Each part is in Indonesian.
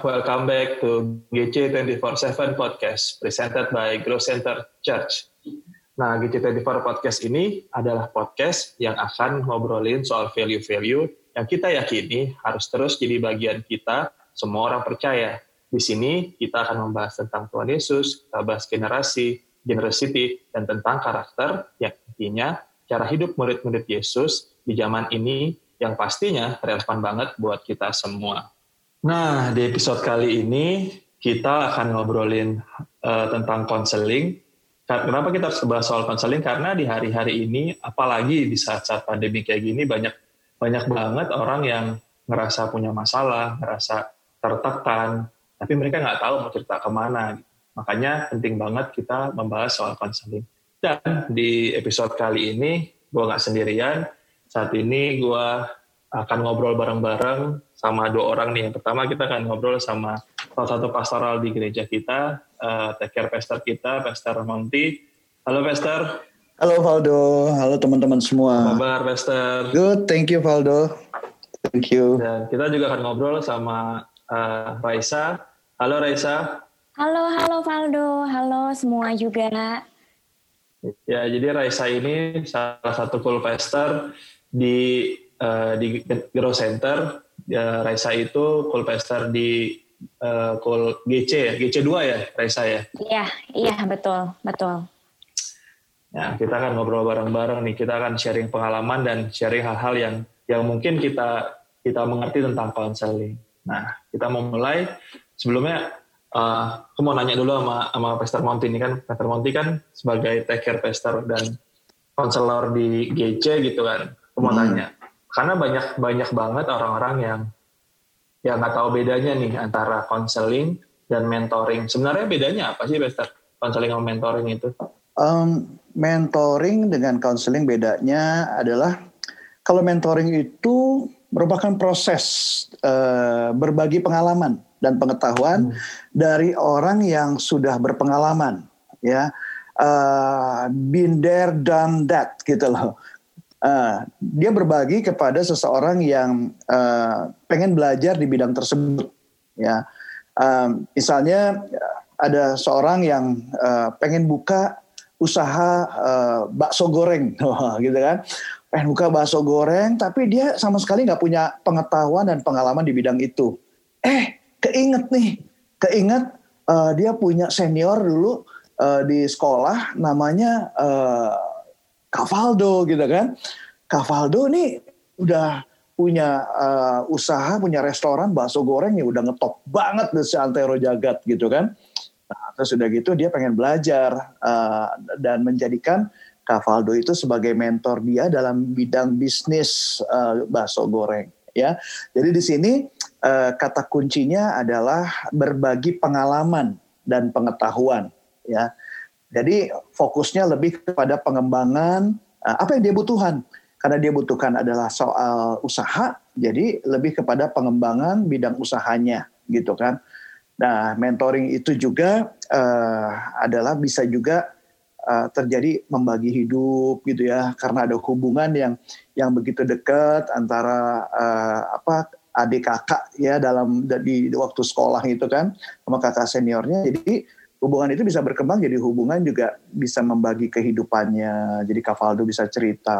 welcome back to GC 24/7 Podcast presented by Grow Center Church. Nah, GC 24 Podcast ini adalah podcast yang akan ngobrolin soal value-value yang kita yakini harus terus jadi bagian kita semua orang percaya. Di sini kita akan membahas tentang Tuhan Yesus, kita bahas generasi, generosity, dan tentang karakter yang intinya cara hidup murid-murid Yesus di zaman ini yang pastinya relevan banget buat kita semua. Nah, di episode kali ini kita akan ngobrolin uh, tentang konseling. Kenapa kita harus bahas soal konseling? Karena di hari-hari ini, apalagi di saat-saat pandemi kayak gini, banyak banyak banget orang yang ngerasa punya masalah, ngerasa tertekan, tapi mereka nggak tahu mau cerita ke mana. Makanya penting banget kita membahas soal konseling. Dan di episode kali ini, gue nggak sendirian. Saat ini gue akan ngobrol bareng-bareng sama dua orang nih. Yang pertama kita akan ngobrol sama salah satu pastoral di gereja kita, uh, take care pastor kita, Pastor Monty. Halo Pastor. Halo Valdo, halo teman-teman semua. Kabar Pastor. Good, thank you Valdo. Thank you. Dan kita juga akan ngobrol sama uh, Raisa. Halo Raisa. Halo, halo Valdo. Halo semua juga. Ya, jadi Raisa ini salah satu cool pastor di uh, di Grow Center ya, Raisa itu Coolpester di uh, Cool GC ya, GC 2 ya Raisa ya? Iya, iya betul, betul. Ya, kita akan ngobrol bareng-bareng nih, kita akan sharing pengalaman dan sharing hal-hal yang yang mungkin kita kita mengerti tentang konseling. Nah, kita mau mulai sebelumnya uh, aku mau nanya dulu sama sama Pastor Monty ini kan Pastor Monty kan sebagai take care pastor dan konselor di GC gitu kan. Aku mau hmm. tanya, karena banyak banyak banget orang-orang yang yang nggak tahu bedanya nih antara konseling dan mentoring. Sebenarnya bedanya apa sih, Bester? Konseling sama mentoring itu? Um, mentoring dengan konseling bedanya adalah kalau mentoring itu merupakan proses uh, berbagi pengalaman dan pengetahuan hmm. dari orang yang sudah berpengalaman, ya, uh, been there, done that, gitu loh uh, dia berbagi kepada seseorang yang uh, pengen belajar di bidang tersebut ya. Um, misalnya ada seorang yang uh, pengen buka usaha uh, bakso goreng. Gitu kan. Pengen buka bakso goreng tapi dia sama sekali nggak punya pengetahuan dan pengalaman di bidang itu. Eh keinget nih. Keinget uh, dia punya senior dulu uh, di sekolah namanya uh, Cavaldo gitu kan. Cavaldo ini udah punya uh, usaha, punya restoran bakso goreng yang udah ngetop banget di seantero jagat gitu kan. Nah, terus udah gitu dia pengen belajar uh, dan menjadikan Cavaldo itu sebagai mentor dia dalam bidang bisnis uh, bakso goreng ya. Jadi di sini uh, kata kuncinya adalah berbagi pengalaman dan pengetahuan ya. Jadi fokusnya lebih kepada pengembangan uh, apa yang dia butuhkan. Karena dia butuhkan adalah soal usaha, jadi lebih kepada pengembangan bidang usahanya gitu kan. Nah, mentoring itu juga uh, adalah bisa juga uh, terjadi membagi hidup gitu ya, karena ada hubungan yang yang begitu dekat antara uh, apa adik kakak ya dalam di, di waktu sekolah itu kan sama kakak seniornya. Jadi hubungan itu bisa berkembang jadi hubungan juga bisa membagi kehidupannya. Jadi Cavaldo bisa cerita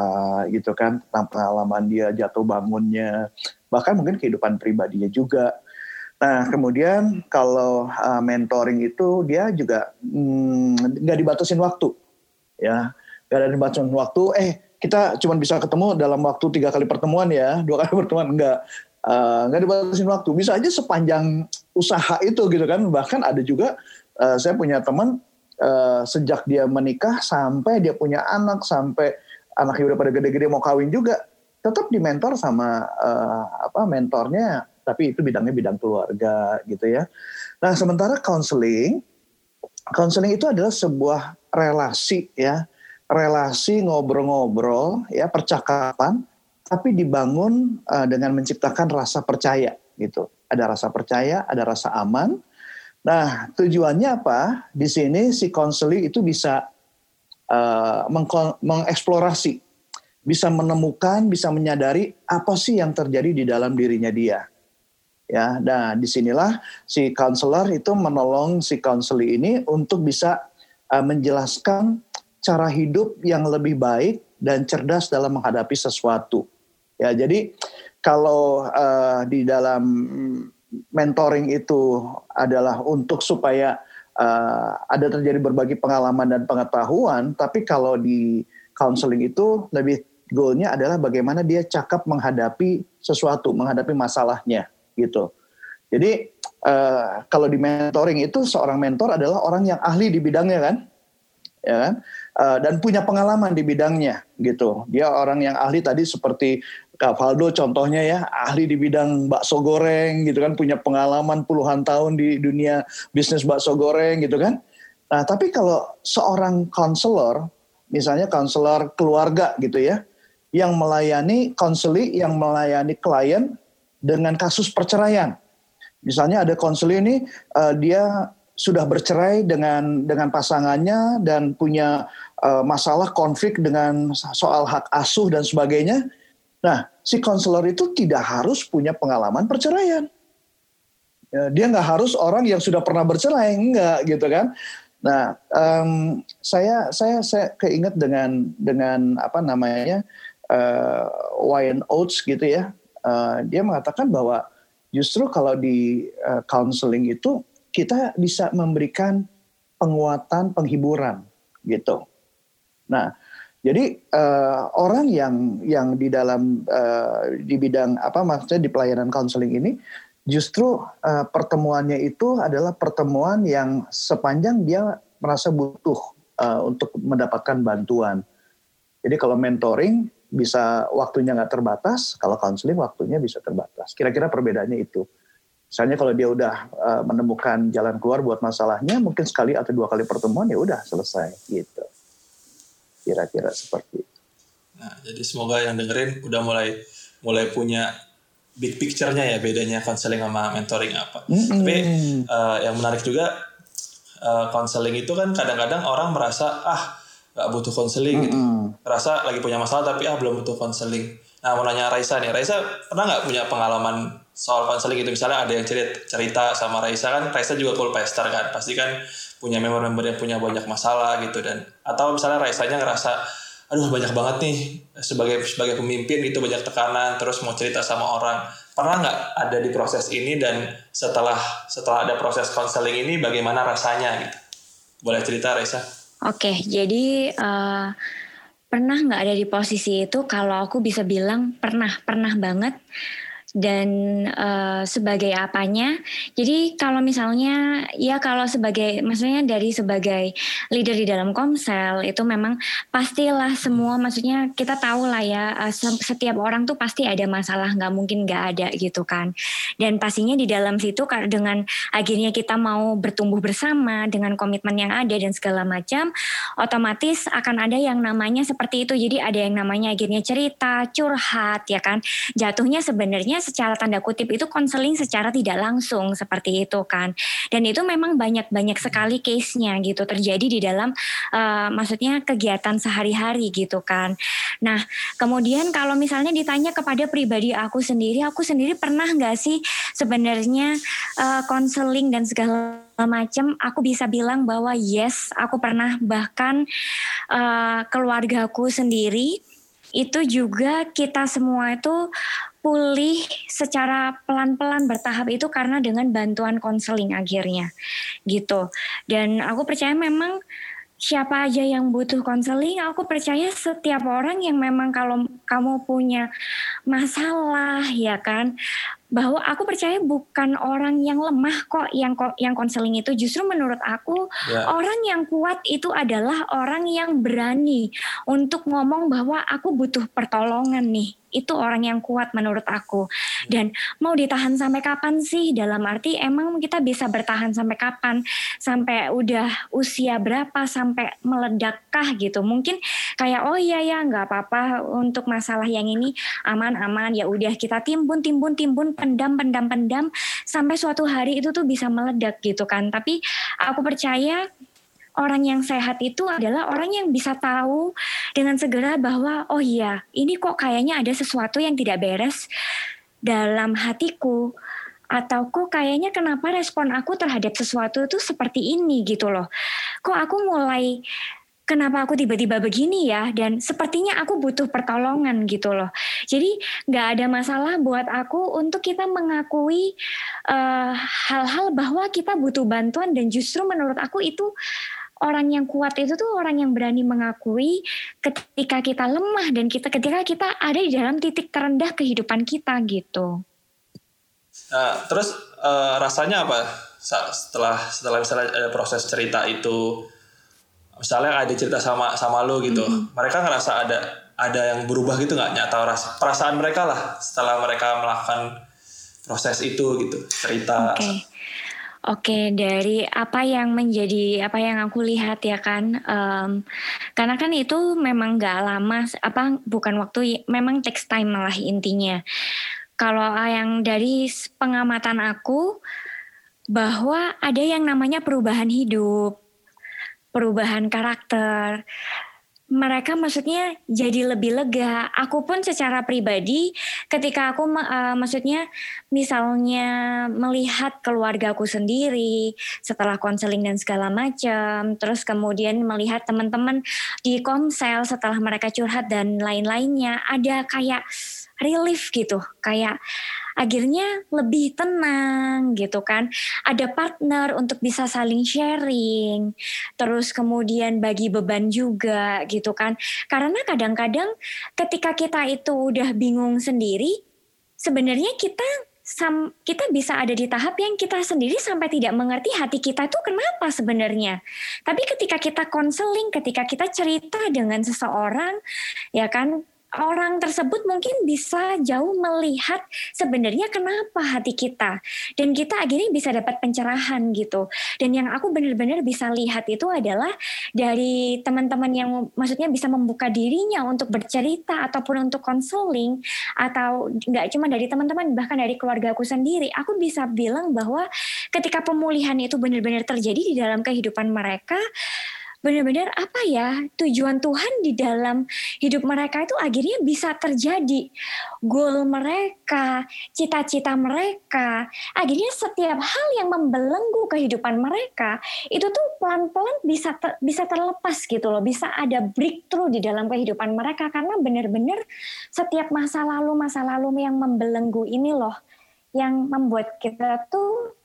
gitu kan tentang pengalaman dia jatuh bangunnya, bahkan mungkin kehidupan pribadinya juga. Nah kemudian kalau uh, mentoring itu dia juga hmm, nggak hmm, dibatasin waktu, ya nggak ada dibatasin waktu. Eh kita cuma bisa ketemu dalam waktu tiga kali pertemuan ya, dua kali pertemuan enggak. Uh, nggak dibatasin waktu, bisa aja sepanjang usaha itu gitu kan. Bahkan ada juga uh, saya punya teman uh, sejak dia menikah sampai dia punya anak sampai anaknya udah pada gede-gede mau kawin juga tetap dimentor sama uh, apa mentornya tapi itu bidangnya bidang keluarga gitu ya. Nah sementara counseling, counseling itu adalah sebuah relasi ya, relasi ngobrol-ngobrol ya percakapan, tapi dibangun uh, dengan menciptakan rasa percaya gitu. Ada rasa percaya, ada rasa aman, Nah, tujuannya apa? Di sini si konseli itu bisa uh, mengeksplorasi, bisa menemukan, bisa menyadari apa sih yang terjadi di dalam dirinya dia. Ya, nah di sinilah si counselor itu menolong si counseling ini untuk bisa uh, menjelaskan cara hidup yang lebih baik dan cerdas dalam menghadapi sesuatu. Ya, jadi kalau uh, di dalam mentoring itu adalah untuk supaya uh, ada terjadi berbagi pengalaman dan pengetahuan, tapi kalau di counseling itu lebih goalnya adalah bagaimana dia cakap menghadapi sesuatu, menghadapi masalahnya gitu. Jadi uh, kalau di mentoring itu seorang mentor adalah orang yang ahli di bidangnya kan, ya kan, uh, dan punya pengalaman di bidangnya gitu. Dia orang yang ahli tadi seperti Kak Faldo contohnya ya ahli di bidang bakso goreng gitu kan punya pengalaman puluhan tahun di dunia bisnis bakso goreng gitu kan. Nah tapi kalau seorang konselor misalnya konselor keluarga gitu ya yang melayani konseling yang melayani klien dengan kasus perceraian. Misalnya ada konseling ini uh, dia sudah bercerai dengan dengan pasangannya dan punya uh, masalah konflik dengan soal hak asuh dan sebagainya Nah, si konselor itu tidak harus punya pengalaman perceraian. Ya, dia nggak harus orang yang sudah pernah bercerai, enggak gitu kan. Nah, um, saya saya saya keinget dengan dengan apa namanya uh, Wayne Oates gitu ya. Uh, dia mengatakan bahwa justru kalau di uh, counseling itu kita bisa memberikan penguatan, penghiburan gitu. Nah, jadi uh, orang yang yang di dalam uh, di bidang apa maksudnya di pelayanan konseling ini justru uh, pertemuannya itu adalah pertemuan yang sepanjang dia merasa butuh uh, untuk mendapatkan bantuan. Jadi kalau mentoring bisa waktunya nggak terbatas, kalau konseling waktunya bisa terbatas. Kira-kira perbedaannya itu. Misalnya kalau dia udah uh, menemukan jalan keluar buat masalahnya, mungkin sekali atau dua kali pertemuan ya udah selesai gitu kira-kira seperti itu. Nah, jadi semoga yang dengerin udah mulai mulai punya big picture-nya ya bedanya konseling sama mentoring apa. Mm -hmm. Tapi uh, yang menarik juga konseling uh, itu kan kadang-kadang orang merasa ah nggak butuh konseling mm -hmm. gitu. Rasa lagi punya masalah tapi ah belum butuh konseling. Nah mau nanya Raisa nih, Raisa pernah nggak punya pengalaman soal konseling gitu? Misalnya ada yang cerita, cerita sama Raisa kan, Raisa juga cool pester kan, pasti kan punya member-member yang punya banyak masalah gitu dan atau misalnya Raisanya ngerasa aduh banyak banget nih sebagai sebagai pemimpin itu banyak tekanan terus mau cerita sama orang. Pernah nggak ada di proses ini dan setelah setelah ada proses konseling ini bagaimana rasanya gitu? Boleh cerita Raisa? Oke jadi uh, pernah nggak ada di posisi itu? Kalau aku bisa bilang pernah pernah banget dan uh, sebagai apanya. Jadi kalau misalnya ya kalau sebagai maksudnya dari sebagai leader di dalam Komsel itu memang pastilah semua maksudnya kita tahu lah ya uh, setiap orang tuh pasti ada masalah nggak mungkin nggak ada gitu kan. Dan pastinya di dalam situ dengan akhirnya kita mau bertumbuh bersama dengan komitmen yang ada dan segala macam otomatis akan ada yang namanya seperti itu. Jadi ada yang namanya akhirnya cerita, curhat ya kan. Jatuhnya sebenarnya secara tanda kutip itu konseling secara tidak langsung seperti itu kan. Dan itu memang banyak-banyak sekali case-nya gitu terjadi di dalam uh, maksudnya kegiatan sehari-hari gitu kan. Nah, kemudian kalau misalnya ditanya kepada pribadi aku sendiri, aku sendiri pernah nggak sih sebenarnya konseling uh, dan segala macam aku bisa bilang bahwa yes aku pernah bahkan uh, keluargaku sendiri itu juga kita semua itu pulih secara pelan-pelan bertahap itu karena dengan bantuan konseling akhirnya gitu. Dan aku percaya memang siapa aja yang butuh konseling, aku percaya setiap orang yang memang kalau kamu punya masalah ya kan, bahwa aku percaya bukan orang yang lemah kok yang yang konseling itu. Justru menurut aku yeah. orang yang kuat itu adalah orang yang berani untuk ngomong bahwa aku butuh pertolongan nih. Itu orang yang kuat menurut aku. Dan mau ditahan sampai kapan sih? Dalam arti emang kita bisa bertahan sampai kapan? Sampai udah usia berapa? Sampai meledakkah gitu? Mungkin kayak oh iya ya nggak apa-apa. Untuk masalah yang ini aman-aman. Ya udah kita timbun timbun timbun pendam pendam pendam sampai suatu hari itu tuh bisa meledak gitu kan tapi aku percaya orang yang sehat itu adalah orang yang bisa tahu dengan segera bahwa oh iya ini kok kayaknya ada sesuatu yang tidak beres dalam hatiku atau kok kayaknya kenapa respon aku terhadap sesuatu itu seperti ini gitu loh. Kok aku mulai kenapa aku tiba-tiba begini ya dan sepertinya aku butuh pertolongan gitu loh jadi nggak ada masalah buat aku untuk kita mengakui eh, hal-hal bahwa kita butuh bantuan dan justru menurut aku itu orang yang kuat itu tuh orang yang berani mengakui ketika kita lemah dan kita ketika kita ada di dalam titik terendah kehidupan kita gitu. Nah, terus uh, rasanya apa setelah setelah misalnya ada proses cerita itu misalnya ada cerita sama sama lo gitu mm-hmm. mereka ngerasa ada ada yang berubah gitu nggak nyata rasa perasaan mereka lah setelah mereka melakukan proses itu gitu cerita okay. Oke, dari apa yang menjadi apa yang aku lihat ya kan, um, karena kan itu memang nggak lama, apa bukan waktu, memang text time malah intinya. Kalau yang dari pengamatan aku, bahwa ada yang namanya perubahan hidup perubahan karakter. Mereka maksudnya jadi lebih lega. Aku pun secara pribadi ketika aku uh, maksudnya misalnya melihat keluargaku sendiri setelah konseling dan segala macam, terus kemudian melihat teman-teman di komsel setelah mereka curhat dan lain-lainnya, ada kayak relief gitu, kayak akhirnya lebih tenang gitu kan. Ada partner untuk bisa saling sharing, terus kemudian bagi beban juga gitu kan. Karena kadang-kadang ketika kita itu udah bingung sendiri, sebenarnya kita sam, kita bisa ada di tahap yang kita sendiri sampai tidak mengerti hati kita itu kenapa sebenarnya. Tapi ketika kita konseling, ketika kita cerita dengan seseorang, ya kan orang tersebut mungkin bisa jauh melihat sebenarnya kenapa hati kita. Dan kita akhirnya bisa dapat pencerahan gitu. Dan yang aku benar-benar bisa lihat itu adalah dari teman-teman yang maksudnya bisa membuka dirinya untuk bercerita ataupun untuk konseling atau nggak cuma dari teman-teman bahkan dari keluarga aku sendiri aku bisa bilang bahwa ketika pemulihan itu benar-benar terjadi di dalam kehidupan mereka benar-benar apa ya tujuan Tuhan di dalam hidup mereka itu akhirnya bisa terjadi. Goal mereka cita-cita mereka akhirnya setiap hal yang membelenggu kehidupan mereka itu tuh pelan-pelan bisa ter, bisa terlepas gitu loh bisa ada breakthrough di dalam kehidupan mereka. Karena benar-benar setiap masa lalu masa lalu yang membelenggu ini loh yang membuat kita tuh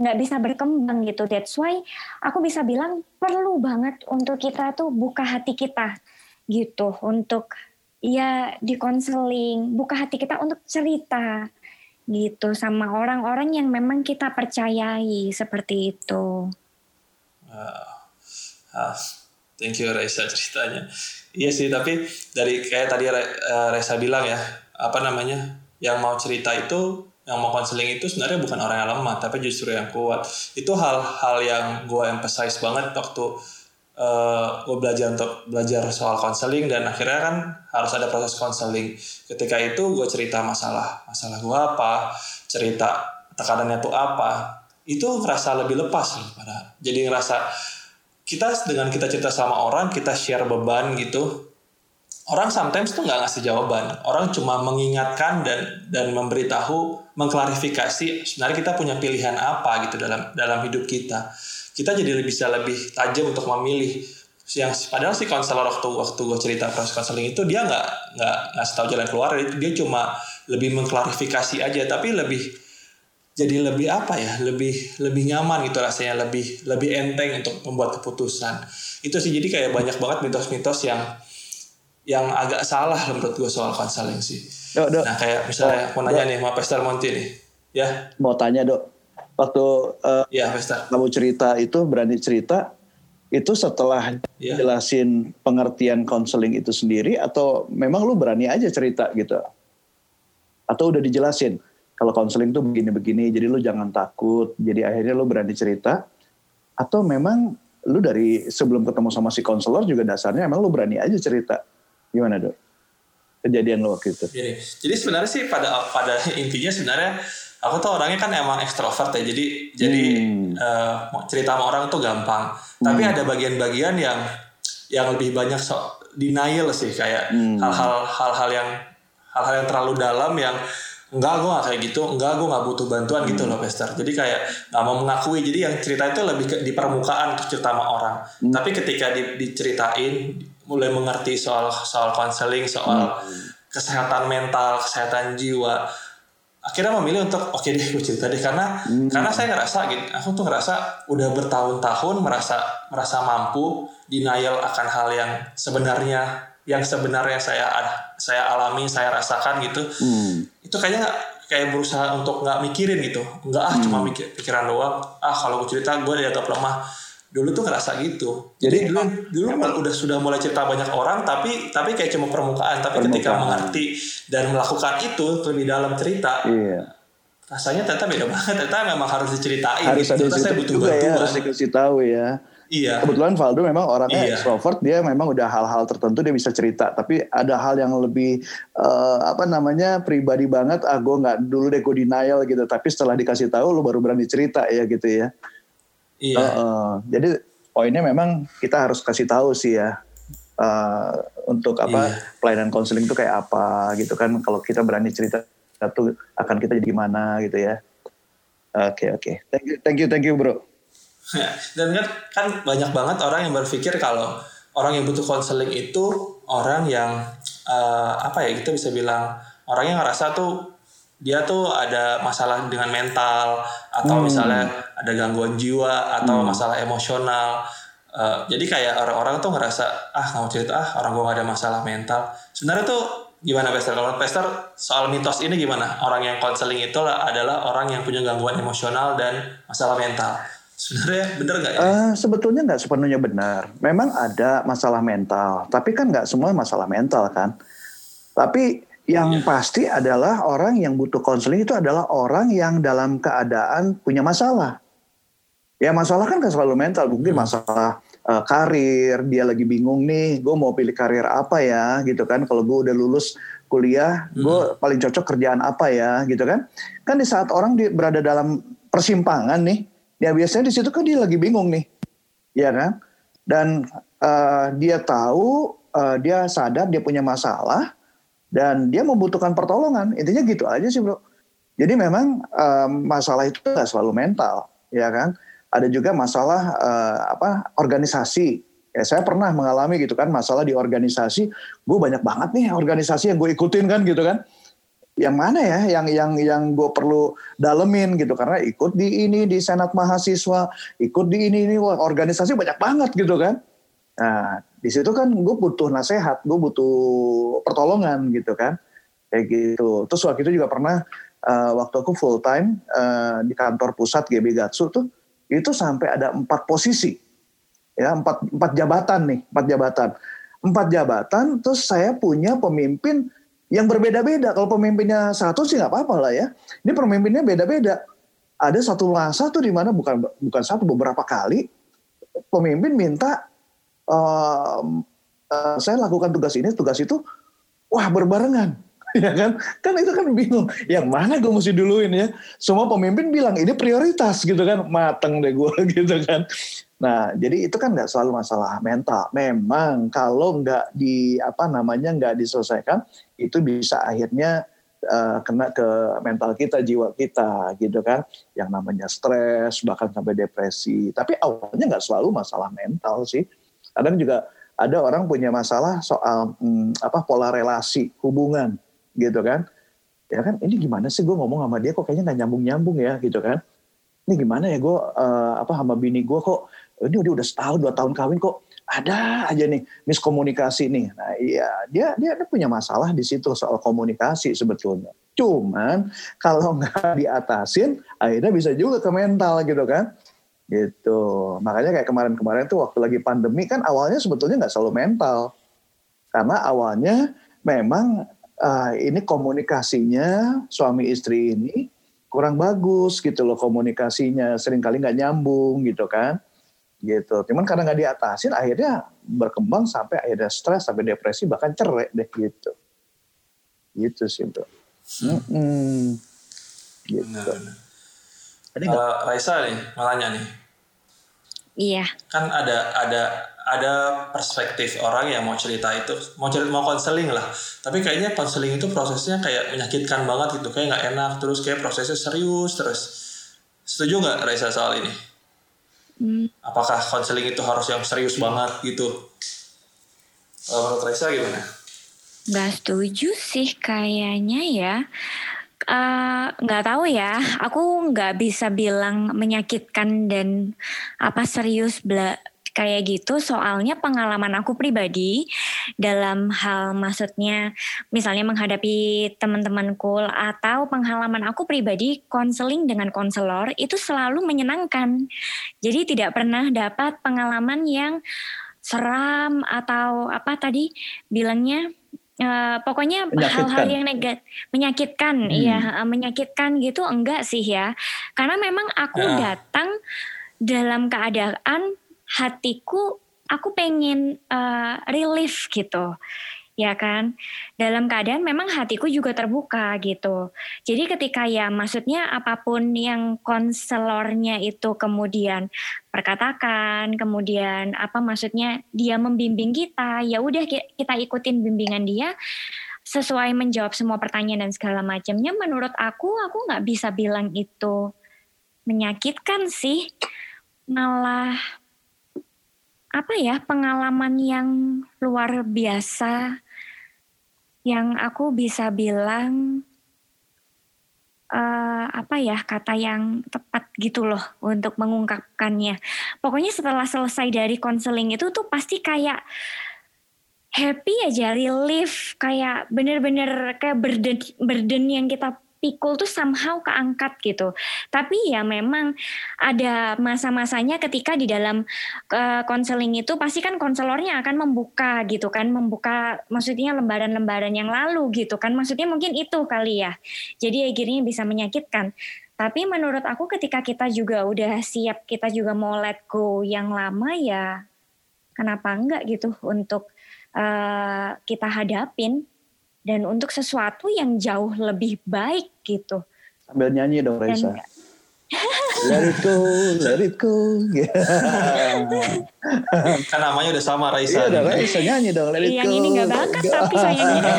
nggak bisa berkembang gitu. That's why aku bisa bilang perlu banget untuk kita tuh buka hati kita gitu untuk ya di konseling, buka hati kita untuk cerita gitu sama orang-orang yang memang kita percayai seperti itu. Uh, uh, thank you Reza ceritanya. Iya sih, tapi dari kayak tadi Reza bilang ya, apa namanya, yang mau cerita itu yang mau konseling itu sebenarnya bukan orang yang lemah tapi justru yang kuat. Itu hal-hal yang gue emphasize banget waktu uh, eh, gue belajar untuk belajar soal konseling dan akhirnya kan harus ada proses konseling. Ketika itu gue cerita masalah masalah gue apa cerita tekanannya tuh apa itu ngerasa lebih lepas loh pada jadi ngerasa kita dengan kita cerita sama orang kita share beban gitu orang sometimes tuh nggak ngasih jawaban. Orang cuma mengingatkan dan dan memberitahu, mengklarifikasi sebenarnya kita punya pilihan apa gitu dalam dalam hidup kita. Kita jadi bisa lebih tajam untuk memilih. Yang padahal sih konselor waktu waktu gue cerita proses konseling itu dia nggak nggak ngasih tahu jalan keluar, dia cuma lebih mengklarifikasi aja, tapi lebih jadi lebih apa ya lebih lebih nyaman gitu rasanya lebih lebih enteng untuk membuat keputusan itu sih jadi kayak banyak banget mitos-mitos yang yang agak salah menurut gue soal konseling sih. Dok, dok. Nah kayak misalnya dok, mau nanya dok. nih sama Pester Monti nih, ya. Mau tanya dok, waktu uh, ya, Pester. kamu cerita itu berani cerita itu setelah ya. jelasin pengertian konseling itu sendiri atau memang lu berani aja cerita gitu? Atau udah dijelasin kalau konseling tuh begini-begini, jadi lu jangan takut, jadi akhirnya lu berani cerita? Atau memang lu dari sebelum ketemu sama si konselor juga dasarnya emang lu berani aja cerita? Gimana dok? Kejadian lo waktu itu? Jadi, jadi sebenarnya sih pada pada intinya sebenarnya aku tuh orangnya kan emang ekstrovert ya. Jadi hmm. jadi uh, cerita sama orang tuh gampang. Hmm. Tapi ada bagian-bagian yang yang lebih banyak so, denial sih kayak hmm. hal-hal hmm. hal-hal yang hal-hal yang terlalu dalam yang enggak gue gak kayak gitu enggak gue gak butuh bantuan gitu loh Pester jadi kayak gak mau mengakui jadi yang cerita itu lebih ke, di permukaan untuk cerita sama orang hmm. tapi ketika di, diceritain mulai mengerti soal soal konseling soal hmm. kesehatan mental kesehatan jiwa akhirnya memilih untuk oke okay deh gue cerita deh karena hmm. karena saya ngerasa gitu aku tuh ngerasa udah bertahun-tahun merasa merasa mampu denial akan hal yang sebenarnya yang sebenarnya saya saya alami saya rasakan gitu hmm. itu kayaknya kayak berusaha untuk nggak mikirin gitu nggak ah hmm. cuma mikir pikiran doang ah kalau gue cerita gue dianggap lemah dulu tuh ngerasa gitu jadi, jadi dulu dulu emang, udah sudah mulai cerita banyak orang tapi tapi kayak cuma permukaan tapi permukaan. ketika mengerti dan melakukan itu lebih dalam cerita iya. rasanya ternyata beda banget ternyata memang harus diceritain harus gitu. ada saya butuh juga ya harus dikasih tahu ya Iya. Kebetulan Valdo memang orangnya iya. extrovert, dia memang udah hal-hal tertentu dia bisa cerita. Tapi ada hal yang lebih uh, apa namanya pribadi banget. Ah, gue nggak dulu deh gue denial gitu. Tapi setelah dikasih tahu, lo baru berani cerita ya gitu ya. Iya. Uh, uh, jadi poinnya memang kita harus kasih tahu sih ya. Uh, untuk apa iya. pelayanan konseling itu kayak apa gitu kan kalau kita berani cerita itu akan kita jadi gimana gitu ya oke okay, oke okay. thank you thank you thank you bro dan kan kan banyak banget orang yang berpikir kalau orang yang butuh konseling itu orang yang uh, apa ya kita bisa bilang orang yang ngerasa tuh dia tuh ada masalah dengan mental atau hmm. misalnya ada gangguan jiwa atau hmm. masalah emosional uh, jadi kayak orang-orang tuh ngerasa ah nggak mau cerita ah orang gue gak ada masalah mental sebenarnya tuh gimana Pester kalau Pester soal mitos ini gimana orang yang konseling itu adalah orang yang punya gangguan emosional dan masalah mental Sebenarnya benar nggak ya? Uh, sebetulnya nggak sepenuhnya benar. Memang ada masalah mental, tapi kan nggak semua masalah mental kan. Tapi yang ya. pasti adalah orang yang butuh konseling itu adalah orang yang dalam keadaan punya masalah. Ya masalah kan nggak selalu mental, mungkin hmm. masalah uh, karir, dia lagi bingung nih, gue mau pilih karir apa ya, gitu kan. Kalau gue udah lulus kuliah, hmm. gue paling cocok kerjaan apa ya, gitu kan. Kan di saat orang di, berada dalam persimpangan nih, Ya biasanya di situ kan dia lagi bingung nih, ya kan? Dan uh, dia tahu, uh, dia sadar dia punya masalah dan dia membutuhkan pertolongan. Intinya gitu aja sih bro. Jadi memang uh, masalah itu nggak selalu mental, ya kan? Ada juga masalah uh, apa organisasi. Ya saya pernah mengalami gitu kan masalah di organisasi. Gue banyak banget nih organisasi yang gue ikutin kan gitu kan. Yang mana ya yang yang yang gue perlu dalemin gitu. Karena ikut di ini di senat mahasiswa ikut di ini ini. Wah, organisasi banyak banget gitu kan. Nah di situ kan gue butuh nasihat gue butuh pertolongan gitu kan. Kayak gitu. Terus waktu itu juga pernah uh, waktu aku full time uh, di kantor pusat GB Gatsu tuh itu sampai ada empat posisi ya empat empat jabatan nih empat jabatan empat jabatan terus saya punya pemimpin yang berbeda-beda. Kalau pemimpinnya satu sih nggak apa-apa lah ya. Ini pemimpinnya beda-beda. Ada satu masa tuh di mana bukan bukan satu beberapa kali pemimpin minta uh, saya lakukan tugas ini, tugas itu, wah berbarengan, ya kan? Kan itu kan bingung. Yang mana gue mesti duluin ya? Semua pemimpin bilang ini prioritas gitu kan, mateng deh gue gitu kan. Nah, jadi itu kan nggak selalu masalah mental. Memang kalau nggak di apa namanya nggak diselesaikan, itu bisa akhirnya uh, kena ke mental kita, jiwa kita, gitu kan. Yang namanya stres, bahkan sampai depresi. Tapi awalnya nggak selalu masalah mental sih. Kadang juga ada orang punya masalah soal hmm, apa pola relasi, hubungan, gitu kan. Ya kan, ini gimana sih gue ngomong sama dia kok kayaknya nggak nyambung nyambung ya, gitu kan. Ini gimana ya gue uh, apa sama bini gue kok ini udah udah setahun dua tahun kawin kok ada aja nih miskomunikasi nih. Nah iya dia dia ada punya masalah di situ soal komunikasi sebetulnya. Cuman kalau nggak diatasin akhirnya bisa juga ke mental gitu kan. Gitu. Makanya kayak kemarin-kemarin tuh waktu lagi pandemi kan awalnya sebetulnya nggak selalu mental. Karena awalnya memang uh, ini komunikasinya suami istri ini kurang bagus gitu loh komunikasinya sering kali nggak nyambung gitu kan gitu. Cuman karena nggak diatasin, akhirnya berkembang sampai akhirnya stres, sampai depresi, bahkan cerai deh gitu. Gitu sih bro. Hmm. Hmm. Gitu. Benar, benar. uh, Raisa nih, malahnya nih. Iya. Kan ada ada ada perspektif orang yang mau cerita itu mau cerita mau konseling lah. Tapi kayaknya konseling itu prosesnya kayak menyakitkan banget gitu kayak nggak enak terus kayak prosesnya serius terus. Setuju nggak Raisa soal ini? Hmm. apakah konseling itu harus yang serius banget gitu? Menurut Raisa gimana? Gak setuju sih kayaknya ya. Eh, nggak uh, tahu ya. Aku nggak bisa bilang menyakitkan dan apa serius bela kayak gitu soalnya pengalaman aku pribadi dalam hal maksudnya misalnya menghadapi teman-temanku atau pengalaman aku pribadi konseling dengan konselor itu selalu menyenangkan. Jadi tidak pernah dapat pengalaman yang seram atau apa tadi bilangnya Uh, pokoknya hal-hal yang negatif menyakitkan hmm. ya menyakitkan gitu enggak sih ya karena memang aku ya. datang dalam keadaan hatiku aku pengen uh, relief gitu ya kan? Dalam keadaan memang hatiku juga terbuka gitu. Jadi ketika ya maksudnya apa pun yang konselornya itu kemudian perkatakan kemudian apa maksudnya dia membimbing kita ya udah kita ikutin bimbingan dia. Sesuai menjawab semua pertanyaan dan segala macamnya menurut aku aku nggak bisa bilang itu menyakitkan sih. Malah apa ya pengalaman yang luar biasa yang aku bisa bilang uh, apa ya kata yang tepat gitu loh untuk mengungkapkannya. Pokoknya setelah selesai dari konseling itu tuh pasti kayak happy aja, relief, kayak bener-bener kayak burden burden yang kita pikul tuh somehow keangkat gitu. Tapi ya memang ada masa-masanya ketika di dalam konseling uh, itu pasti kan konselornya akan membuka gitu kan, membuka maksudnya lembaran-lembaran yang lalu gitu kan. Maksudnya mungkin itu kali ya. Jadi akhirnya bisa menyakitkan. Tapi menurut aku ketika kita juga udah siap, kita juga mau let go yang lama ya kenapa enggak gitu untuk uh, kita hadapin dan untuk sesuatu yang jauh lebih baik gitu. Sambil nyanyi dong Raisa. let it go, let it go. kan namanya udah sama Raisa. Iya, udah Raisa nyanyi dong, let it Yang go. Yang ini gak bakat tapi sayangnya.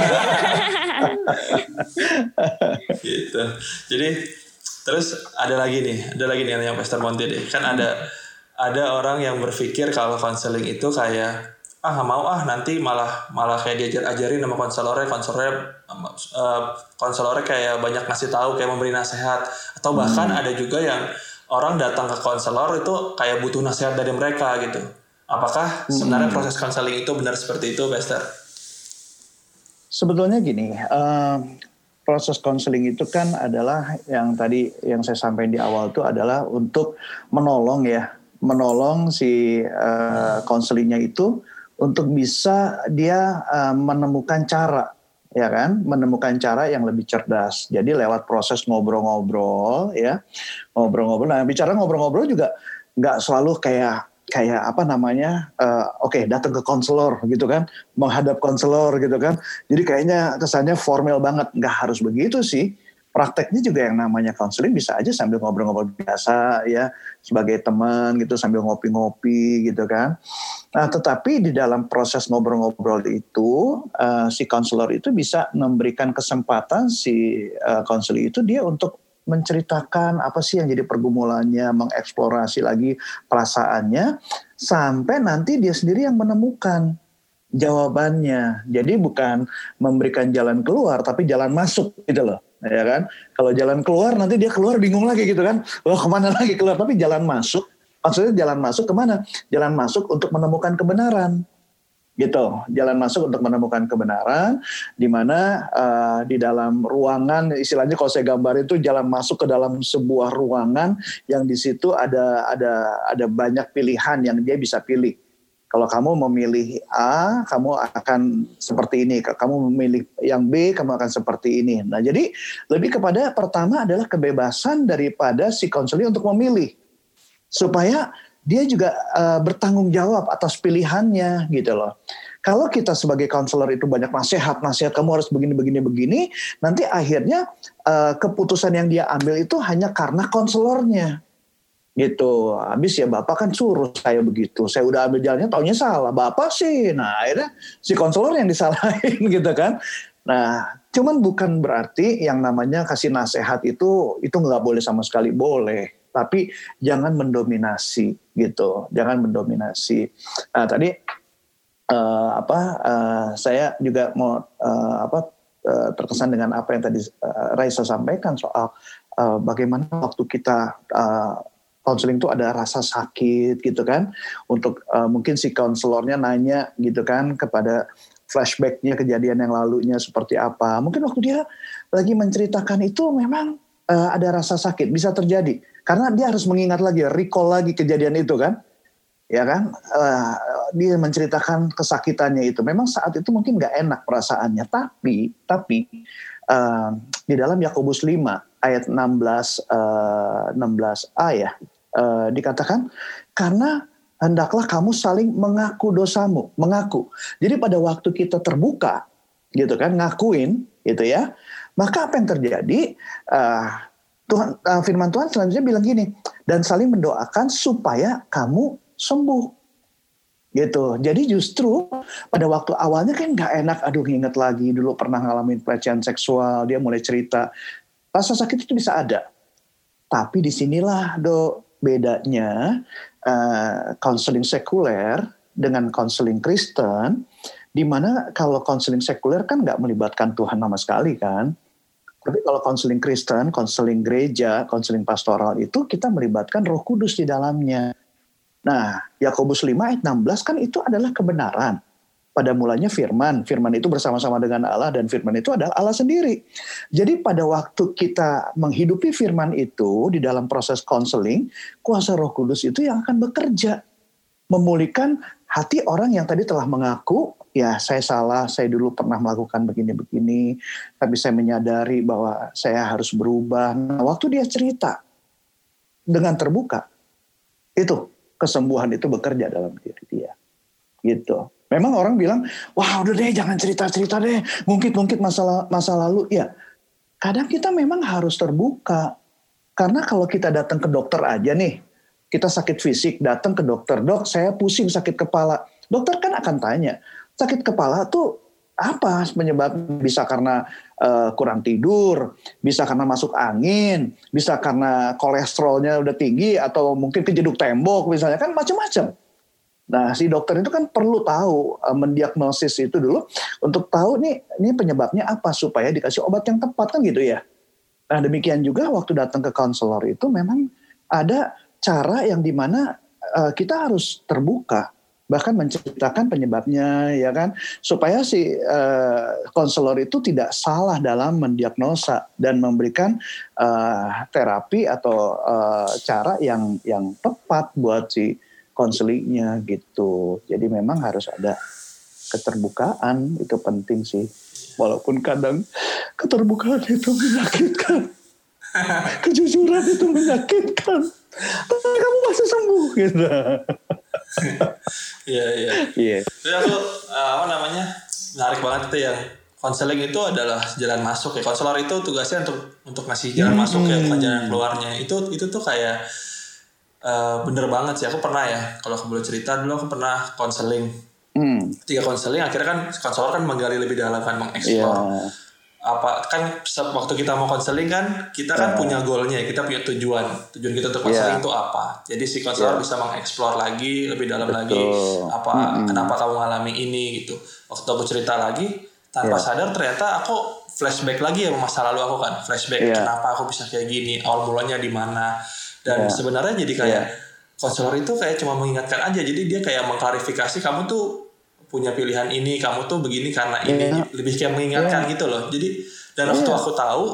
gitu. Jadi terus ada lagi nih, ada lagi nih yang Pastor Monty deh. Kan ada ada orang yang berpikir kalau konseling itu kayak ah mau ah nanti malah malah kayak diajar ajarin sama konselornya konselornya uh, konselornya kayak banyak ngasih tahu kayak memberi nasihat atau bahkan hmm. ada juga yang orang datang ke konselor itu kayak butuh nasihat dari mereka gitu apakah hmm. sebenarnya proses konseling itu benar seperti itu Bester? Sebetulnya gini uh, proses konseling itu kan adalah yang tadi yang saya sampaikan di awal itu adalah untuk menolong ya menolong si konselingnya uh, itu untuk bisa dia uh, menemukan cara ya kan? Menemukan cara yang lebih cerdas. Jadi lewat proses ngobrol-ngobrol ya. Ngobrol-ngobrol. Nah bicara ngobrol-ngobrol juga nggak selalu kayak kayak apa namanya uh, oke okay, datang ke konselor gitu kan? Menghadap konselor gitu kan? Jadi kayaknya kesannya formal banget. Nggak harus begitu sih prakteknya juga yang namanya counseling bisa aja sambil ngobrol-ngobrol biasa ya sebagai teman gitu sambil ngopi-ngopi gitu kan. Nah, tetapi di dalam proses ngobrol-ngobrol itu uh, si konselor itu bisa memberikan kesempatan si uh, itu dia untuk menceritakan apa sih yang jadi pergumulannya, mengeksplorasi lagi perasaannya sampai nanti dia sendiri yang menemukan jawabannya. Jadi bukan memberikan jalan keluar tapi jalan masuk gitu loh ya kan? Kalau jalan keluar nanti dia keluar bingung lagi gitu kan? Wah ke mana lagi keluar? Tapi jalan masuk, maksudnya jalan masuk ke mana? Jalan masuk untuk menemukan kebenaran, gitu. Jalan masuk untuk menemukan kebenaran, di mana uh, di dalam ruangan, istilahnya kalau saya gambar itu jalan masuk ke dalam sebuah ruangan yang di situ ada ada ada banyak pilihan yang dia bisa pilih kalau kamu memilih A, kamu akan seperti ini. Kamu memilih yang B, kamu akan seperti ini. Nah, jadi lebih kepada pertama adalah kebebasan daripada si konseling untuk memilih. Supaya dia juga uh, bertanggung jawab atas pilihannya gitu loh. Kalau kita sebagai konselor itu banyak nasihat, nasihat kamu harus begini, begini, begini, nanti akhirnya uh, keputusan yang dia ambil itu hanya karena konselornya gitu. Habis ya bapak kan suruh saya begitu. Saya udah ambil jalannya, taunya salah. Bapak sih, nah akhirnya si konselor yang disalahin gitu kan. Nah, cuman bukan berarti yang namanya kasih nasihat itu itu nggak boleh sama sekali boleh. Tapi jangan mendominasi gitu, jangan mendominasi. Nah, tadi uh, apa uh, saya juga mau uh, apa uh, terkesan dengan apa yang tadi uh, Raisa sampaikan soal bagaimana waktu kita konseling itu ada rasa sakit gitu kan. Untuk uh, mungkin si konselornya nanya gitu kan kepada flashbacknya kejadian yang lalunya seperti apa. Mungkin waktu dia lagi menceritakan itu memang uh, ada rasa sakit. Bisa terjadi. Karena dia harus mengingat lagi recall lagi kejadian itu kan. Ya kan? Uh, dia menceritakan kesakitannya itu. Memang saat itu mungkin nggak enak perasaannya. Tapi tapi uh, di dalam Yakobus 5 ayat 16 uh, 16a ya uh, dikatakan karena hendaklah kamu saling mengaku dosamu, mengaku. Jadi pada waktu kita terbuka gitu kan ngakuin gitu ya, maka apa yang terjadi? Uh, Tuhan uh, firman Tuhan selanjutnya bilang gini, dan saling mendoakan supaya kamu sembuh gitu. Jadi justru pada waktu awalnya kan nggak enak, aduh inget lagi dulu pernah ngalamin pelecehan seksual, dia mulai cerita, rasa sakit itu bisa ada. Tapi di sinilah do bedanya konseling uh, sekuler dengan konseling Kristen, di mana kalau konseling sekuler kan nggak melibatkan Tuhan sama sekali kan. Tapi kalau konseling Kristen, konseling gereja, konseling pastoral itu kita melibatkan Roh Kudus di dalamnya. Nah, Yakobus 5 ayat 16 kan itu adalah kebenaran pada mulanya firman. Firman itu bersama-sama dengan Allah dan firman itu adalah Allah sendiri. Jadi pada waktu kita menghidupi firman itu di dalam proses konseling, kuasa Roh Kudus itu yang akan bekerja memulihkan hati orang yang tadi telah mengaku, ya saya salah, saya dulu pernah melakukan begini-begini, tapi saya menyadari bahwa saya harus berubah. Nah, waktu dia cerita dengan terbuka, itu kesembuhan itu bekerja dalam diri dia. Gitu. Memang orang bilang, wah udah deh jangan cerita-cerita deh, mungkin-mungkin masalah masa lalu. Ya, kadang kita memang harus terbuka. Karena kalau kita datang ke dokter aja nih, kita sakit fisik, datang ke dokter, dok saya pusing sakit kepala. Dokter kan akan tanya, sakit kepala tuh apa penyebab bisa karena uh, kurang tidur, bisa karena masuk angin, bisa karena kolesterolnya udah tinggi atau mungkin kejeduk tembok misalnya kan macam-macam. Nah, si dokter itu kan perlu tahu uh, mendiagnosis itu dulu untuk tahu nih ini penyebabnya apa supaya dikasih obat yang tepat kan gitu ya. Nah, demikian juga waktu datang ke konselor itu memang ada cara yang di mana uh, kita harus terbuka bahkan menceritakan penyebabnya ya kan supaya si uh, konselor itu tidak salah dalam mendiagnosa dan memberikan uh, terapi atau uh, cara yang yang tepat buat si konselingnya gitu. Jadi memang harus ada keterbukaan itu penting sih. Walaupun kadang keterbukaan itu menyakitkan. Kejujuran itu menyakitkan. Tapi kamu masih sembuh gitu. Iya iya. Iya. Jadi aku eh, apa namanya menarik banget itu ya konseling itu adalah jalan masuk ya konselor itu tugasnya untuk untuk ngasih jalan hmm. masuk ya bukan jalan keluarnya itu itu tuh kayak Uh, bener banget sih aku pernah ya kalau aku boleh cerita dulu aku pernah konseling hmm. tiga konseling akhirnya kan konselor kan menggali lebih dalam kan mengeksplor yeah. apa kan waktu kita mau konseling kan kita kan yeah. punya goalnya kita punya tujuan tujuan kita untuk konseling yeah. itu apa jadi si konselor yeah. bisa mengeksplor lagi lebih dalam Betul. lagi apa mm -hmm. kenapa kamu mengalami ini gitu waktu aku cerita lagi tanpa yeah. sadar ternyata aku flashback lagi ya masa lalu aku kan flashback yeah. kenapa aku bisa kayak gini awal mulanya di mana dan yeah. sebenarnya jadi kayak yeah. konselor itu kayak cuma mengingatkan aja jadi dia kayak mengklarifikasi kamu tuh punya pilihan ini kamu tuh begini karena ini yeah. lebih kayak mengingatkan yeah. gitu loh jadi dan yeah. waktu aku tahu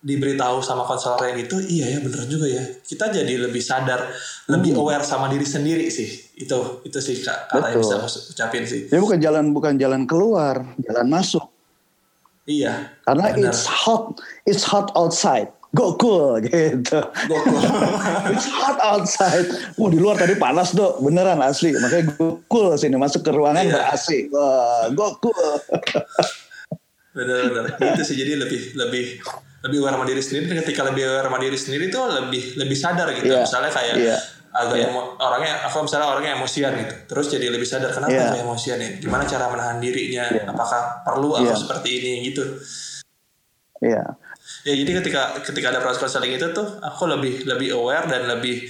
diberitahu sama konselor yang itu iya ya bener juga ya kita jadi lebih sadar lebih hmm. aware sama diri sendiri sih itu itu sih kata yang bisa ucapin sih ya bukan jalan bukan jalan keluar jalan masuk iya karena bener. it's hot it's hot outside go cool gitu. Go cool. It's hot outside. Wah di luar tadi panas dok, beneran asli. Makanya go cool sini masuk ke ruangan yeah. ber AC. Wah, go cool. Bener-bener. Itu sih jadi lebih lebih lebih aware sama diri sendiri ketika lebih aware sama diri sendiri tuh lebih lebih sadar gitu Iya. misalnya kayak Iya. agak Iya. emo- orangnya aku misalnya orangnya emosian gitu terus jadi lebih sadar kenapa Iya. aku emosian ya gimana cara menahan dirinya Iya. apakah perlu aku Iya. seperti ini gitu Iya. Ya jadi ketika ketika ada proses konseling itu tuh aku lebih lebih aware dan lebih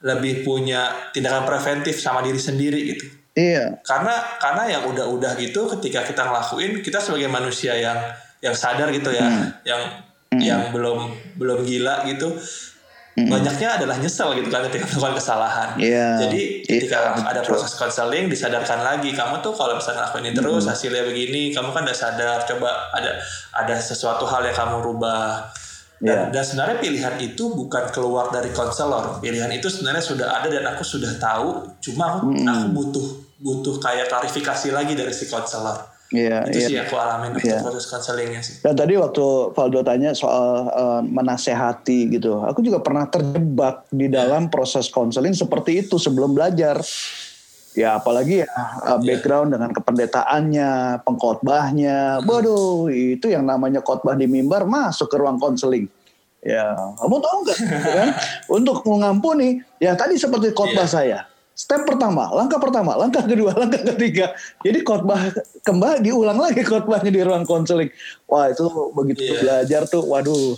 lebih punya tindakan preventif sama diri sendiri gitu Iya. karena karena yang udah-udah gitu ketika kita ngelakuin kita sebagai manusia yang yang sadar gitu ya Hmm. yang yang belum belum gila gitu banyaknya adalah nyesel gitu kan ketika melakukan kesalahan. Hmm. Iya. jadi ketika Iya, ada proses konseling disadarkan lagi. Kamu tuh kalau misalnya ngelakuin ini terus Hmm. hasilnya begini kamu kan udah sadar. Coba ada ada sesuatu hal yang kamu rubah. Dan, Iya. dan sebenarnya pilihan itu bukan keluar dari konselor pilihan itu sebenarnya sudah ada dan aku sudah tahu. Cuma aku, aku butuh butuh kayak klarifikasi lagi dari si konselor Iya. itu iya. sih aku alamin Iya. proses konselingnya sih Dan tadi waktu Valdo tanya soal eh, menasehati gitu, aku juga pernah terjebak di dalam proses konseling seperti itu sebelum belajar. Ya apalagi ya eh, background dengan kependetaannya, pengkhotbahnya, waduh itu yang namanya khotbah di mimbar masuk ke ruang konseling. Ya, kamu tahu nggak? kan? Untuk mengampuni, ya tadi seperti khotbah Iya. saya. Step pertama, langkah pertama, langkah kedua, langkah ketiga. Jadi khotbah kembali diulang lagi khotbahnya di ruang konseling. Wah itu begitu Iya. belajar tuh, waduh,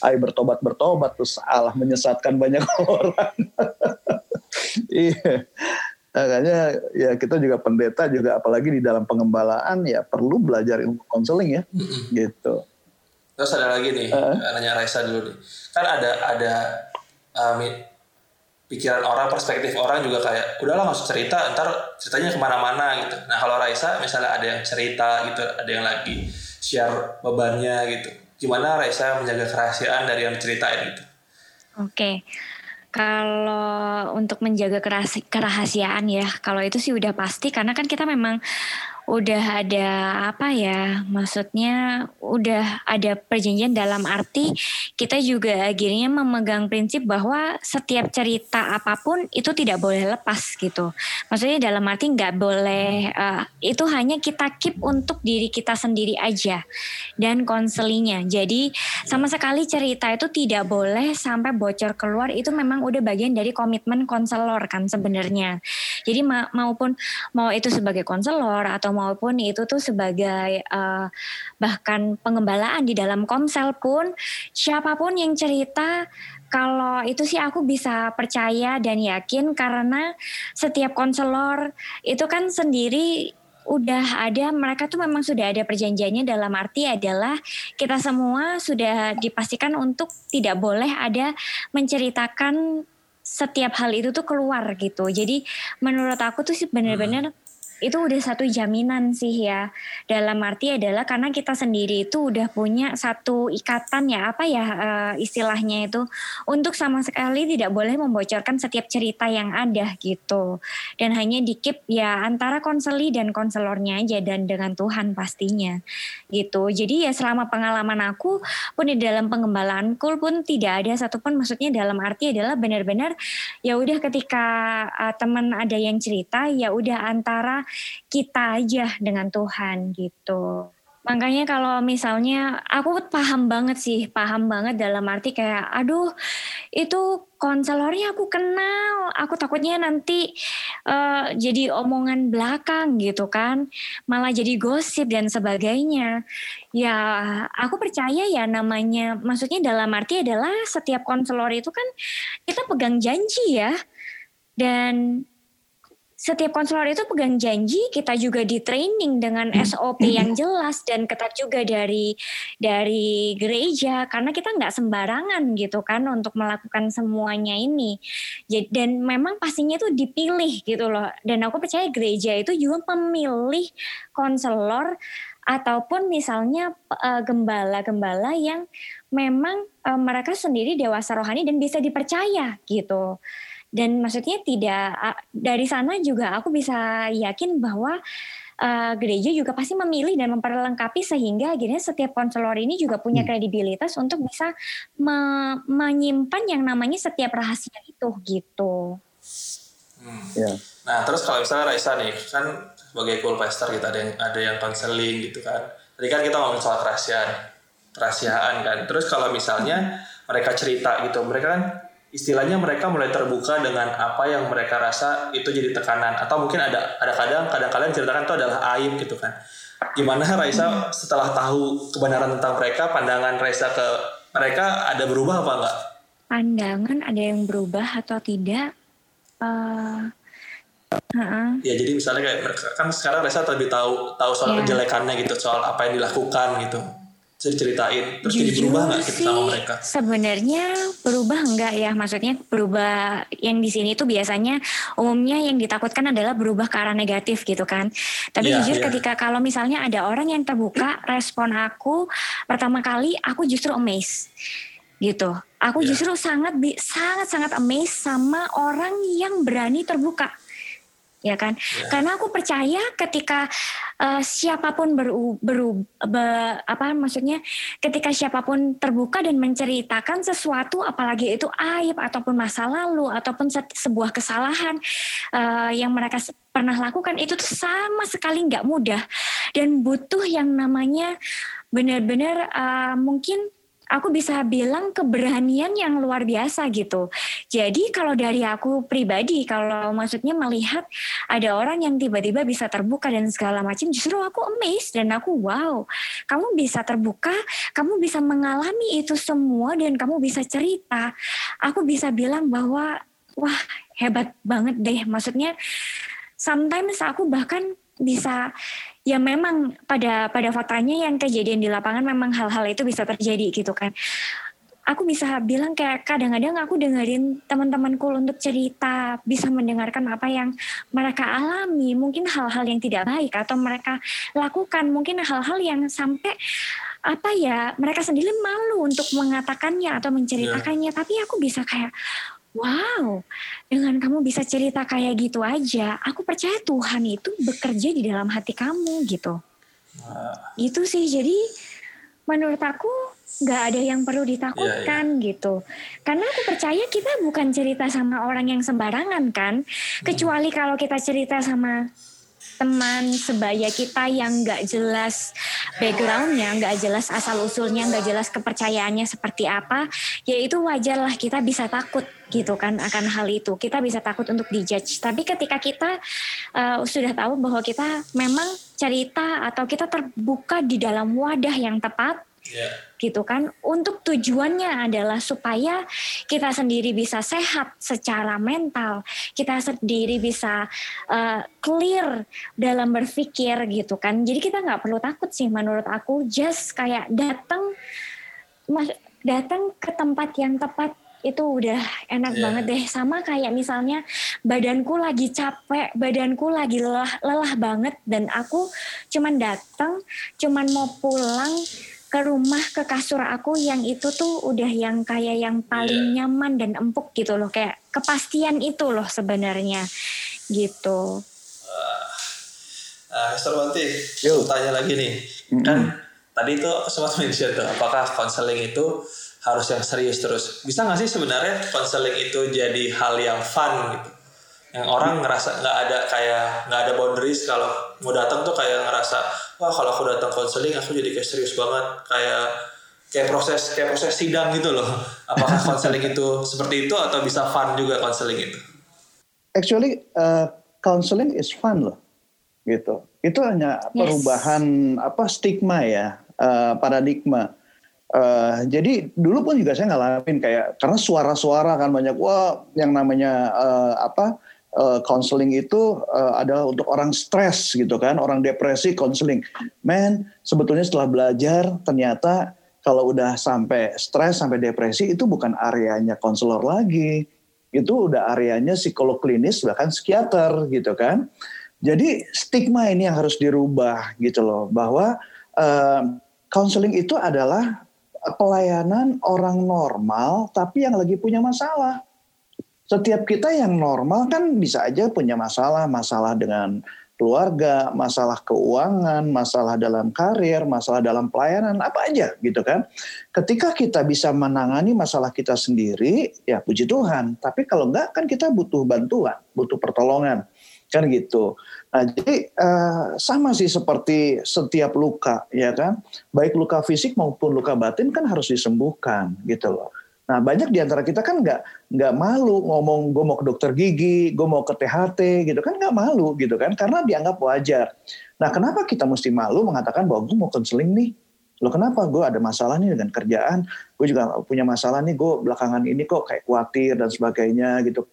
ayo bertobat bertobat tuh salah menyesatkan banyak orang. iya. Makanya ya kita juga pendeta juga apalagi di dalam pengembalaan ya perlu belajar ilmu konseling ya, gitu. Terus ada lagi nih, Uh. nanya Raisa dulu nih. Kan ada ada uh, pikiran orang, perspektif orang juga kayak, udahlah nggak usah cerita, ntar ceritanya ke mana-mana gitu. Nah kalau Raisa misalnya ada yang cerita gitu, ada yang lagi share bebannya gitu. Gimana Raisa menjaga kerahasiaan dari yang diceritain gitu? Oke. Kalau untuk menjaga kerahasiaan ya, kalau itu sih udah pasti karena kan kita memang udah ada apa ya, maksudnya udah ada perjanjian dalam arti kita juga akhirnya memegang prinsip bahwa setiap cerita apa pun itu tidak boleh lepas gitu. Maksudnya dalam arti nggak boleh eh, itu hanya kita keep untuk diri kita sendiri aja dan konselingnya. Jadi sama sekali cerita itu tidak boleh sampai bocor keluar itu memang udah bagian dari komitmen konselor kan sebenarnya. Jadi ma- maupun mau itu sebagai konselor atau maupun itu tuh sebagai eh, bahkan pengembalaan di dalam komsel pun siapa pun yang cerita kalau itu sih aku bisa percaya dan yakin karena setiap konselor itu kan sendiri udah ada mereka tuh memang sudah ada perjanjiannya dalam arti adalah kita semua sudah dipastikan untuk tidak boleh ada menceritakan setiap hal itu tuh keluar gitu. Jadi menurut aku tuh sih benar-benar itu udah satu jaminan sih ya. Dalam arti adalah karena kita sendiri itu udah punya satu ikatan ya apa ya eh, istilahnya itu untuk sama sekali tidak boleh membocorkan setiap cerita yang ada gitu. Dan hanya dikip ya antara konseli dan konselornya aja dan dengan Tuhan pastinya gitu. Jadi ya selama pengalaman aku pun di dalam pengembalaanku pun tidak ada satupun maksudnya dalam arti adalah benar-benar ya udah ketika uh, teman ada yang cerita ya udah antara kita aja dengan Tuhan gitu. Makanya kalau misalnya aku paham banget sih, paham banget dalam arti kayak aduh itu konselornya aku kenal, aku takutnya nanti eh, jadi omongan belakang gitu kan, malah jadi gosip dan sebagainya. Ya aku percaya ya namanya, maksudnya dalam arti adalah setiap konselor itu kan kita pegang janji ya, dan setiap konselor itu pegang janji, kita juga di training dengan SOP yang jelas dan ketat juga dari dari gereja karena kita nggak sembarangan gitu kan untuk melakukan semuanya ini. Jadi, dan memang pastinya itu dipilih gitu loh. Dan aku percaya gereja itu juga memilih konselor ataupun misalnya eh, gembala-gembala yang memang eh, mereka sendiri dewasa rohani dan bisa dipercaya gitu dan maksudnya tidak dari sana juga aku bisa yakin bahwa uh, gereja juga pasti memilih dan memperlengkapi sehingga akhirnya setiap konselor ini juga punya kredibilitas untuk bisa me- menyimpan yang namanya setiap rahasia itu gitu. Hmm. Ya. Nah terus kalau misalnya Raisa nih kan sebagai cool pastor gitu ada yang ada yang konseling gitu kan. Tadi kan kita ngomongin soal kerahasiaan. kerahasiaan kan. Terus kalau misalnya mereka cerita gitu, mereka kan istilahnya mereka mulai terbuka dengan apa yang mereka rasa itu jadi tekanan atau mungkin ada ada kadang kadang kalian ceritakan itu adalah aib gitu kan. Gimana Raisa setelah tahu kebenaran tentang mereka, pandangan Raisa ke mereka ada berubah apa enggak? Pandangan ada yang berubah atau tidak? Uh, Uh-uh. Ya jadi misalnya kayak kan sekarang Reza lebih tahu tahu soal yeah. kejelekannya gitu soal apa yang dilakukan gitu bisa diceritain terus Jujur jadi berubah nggak gitu sama mereka? Sebenarnya berubah enggak ya maksudnya berubah yang di sini tuh biasanya umumnya yang ditakutkan adalah berubah ke arah negatif gitu kan. Tapi yeah, jujur yeah. ketika kalau misalnya ada orang yang terbuka respon aku pertama kali aku justru amazed gitu. Aku yeah. justru sangat sangat sangat amazed sama orang yang berani terbuka ya kan? Yeah. Karena aku percaya ketika uh, siapa pun beru, beru be, apa maksudnya ketika siapa pun terbuka dan menceritakan sesuatu apalagi itu aib ataupun masa lalu ataupun se sebuah kesalahan uh, yang mereka pernah lakukan itu tuh sama sekali nggak mudah dan butuh yang namanya benar-benar uh, mungkin aku bisa bilang keberanian yang luar biasa gitu. Jadi kalau dari aku pribadi, kalau maksudnya melihat ada orang yang tiba-tiba bisa terbuka dan segala macam, justru aku amazed dan aku wow, kamu bisa terbuka, kamu bisa mengalami itu semua dan kamu bisa cerita. Aku bisa bilang bahwa wah hebat banget deh. Maksudnya sometimes aku bahkan bisa ya memang pada pada faktanya yang kejadian di lapangan memang hal-hal itu bisa terjadi gitu kan. Aku bisa bilang kayak kadang-kadang aku dengerin teman-temanku untuk cerita, bisa mendengarkan apa yang mereka alami, mungkin hal-hal yang tidak baik atau mereka lakukan, mungkin hal-hal yang sampai apa ya mereka sendiri malu untuk mengatakannya atau menceritakannya, yeah. tapi aku bisa kayak Wow, dengan kamu bisa cerita kayak gitu aja, aku percaya Tuhan itu bekerja di dalam hati kamu gitu. Nah. Itu sih, jadi menurut aku nggak ada yang perlu ditakutkan yeah, yeah. gitu. Karena aku percaya kita bukan cerita sama orang yang sembarangan kan, hmm. kecuali kalau kita cerita sama teman sebaya kita yang nggak jelas backgroundnya, nggak jelas asal usulnya, nggak jelas kepercayaannya seperti apa, ya itu wajar lah kita bisa takut gitu kan akan hal itu. Kita bisa takut untuk dijudge. Tapi ketika kita uh, sudah tahu bahwa kita memang cerita atau kita terbuka di dalam wadah yang tepat, Yeah. gitu kan? Untuk tujuannya adalah supaya kita sendiri bisa sehat secara mental. Kita sendiri bisa uh, clear dalam berpikir gitu kan? Jadi kita nggak perlu takut sih menurut aku. Just kayak datang datang ke tempat yang tepat itu udah enak yeah. banget deh. Sama kayak misalnya badanku lagi capek badanku lagi lelah lelah banget dan aku cuman datang cuman mau pulang ke rumah ke kasur aku yang itu tuh udah yang kayak yang paling yeah. nyaman dan empuk gitu loh kayak kepastian itu loh sebenarnya gitu. Uh, uh, Yuk. tanya lagi nih, mm-hmm. kan tadi aku sempat mention tuh, apakah konseling itu harus yang serius terus? Bisa nggak sih sebenarnya konseling itu jadi hal yang fun gitu? Yang orang ngerasa nggak ada kayak nggak ada boundaries kalau mau datang tuh kayak ngerasa wah kalau aku datang konseling aku jadi kayak serius banget. Kayak kayak proses kayak proses sidang gitu loh. Apakah konseling itu seperti itu atau bisa fun juga konseling itu? Actually uh, counseling is fun loh gitu. Itu hanya yes. perubahan apa stigma ya uh, paradigma. Uh, jadi dulu pun juga saya ngalamin kayak karena suara-suara kan banyak. Wah yang namanya uh, apa konseling uh, itu uh, adalah untuk orang stres gitu kan, orang depresi konseling. Men, sebetulnya setelah belajar ternyata kalau udah sampai stres sampai depresi itu bukan areanya konselor lagi. Itu udah areanya psikolog klinis bahkan psikiater gitu kan. Jadi stigma ini yang harus dirubah gitu loh bahwa konseling uh, itu adalah pelayanan orang normal tapi yang lagi punya masalah setiap kita yang normal kan bisa aja punya masalah, masalah dengan keluarga, masalah keuangan, masalah dalam karir, masalah dalam pelayanan, apa aja gitu kan. Ketika kita bisa menangani masalah kita sendiri, ya puji Tuhan. Tapi kalau enggak kan kita butuh bantuan, butuh pertolongan. kan gitu. Nah, jadi uh, sama sih seperti setiap luka, ya kan? Baik luka fisik maupun luka batin kan harus disembuhkan, gitu loh. Nah, banyak di antara kita kan nggak nggak malu ngomong gue mau ke dokter gigi, gue mau ke THT, gitu kan nggak malu, gitu kan? Karena dianggap wajar. Nah, kenapa kita mesti malu mengatakan bahwa gue mau konseling nih? Lo kenapa? Gue ada masalah nih dengan kerjaan, gue juga punya masalah nih, gue belakangan ini kok kayak khawatir dan sebagainya, gitu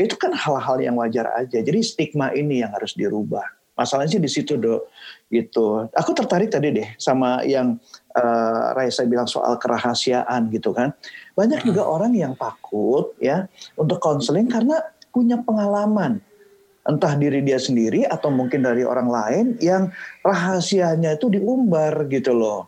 itu kan hal-hal yang wajar aja. Jadi stigma ini yang harus dirubah. Masalahnya sih di situ dok, gitu. Aku tertarik tadi deh sama yang uh, Raisa bilang soal kerahasiaan gitu kan. Banyak hmm. juga orang yang takut ya untuk konseling karena punya pengalaman entah diri dia sendiri atau mungkin dari orang lain yang rahasianya itu diumbar gitu loh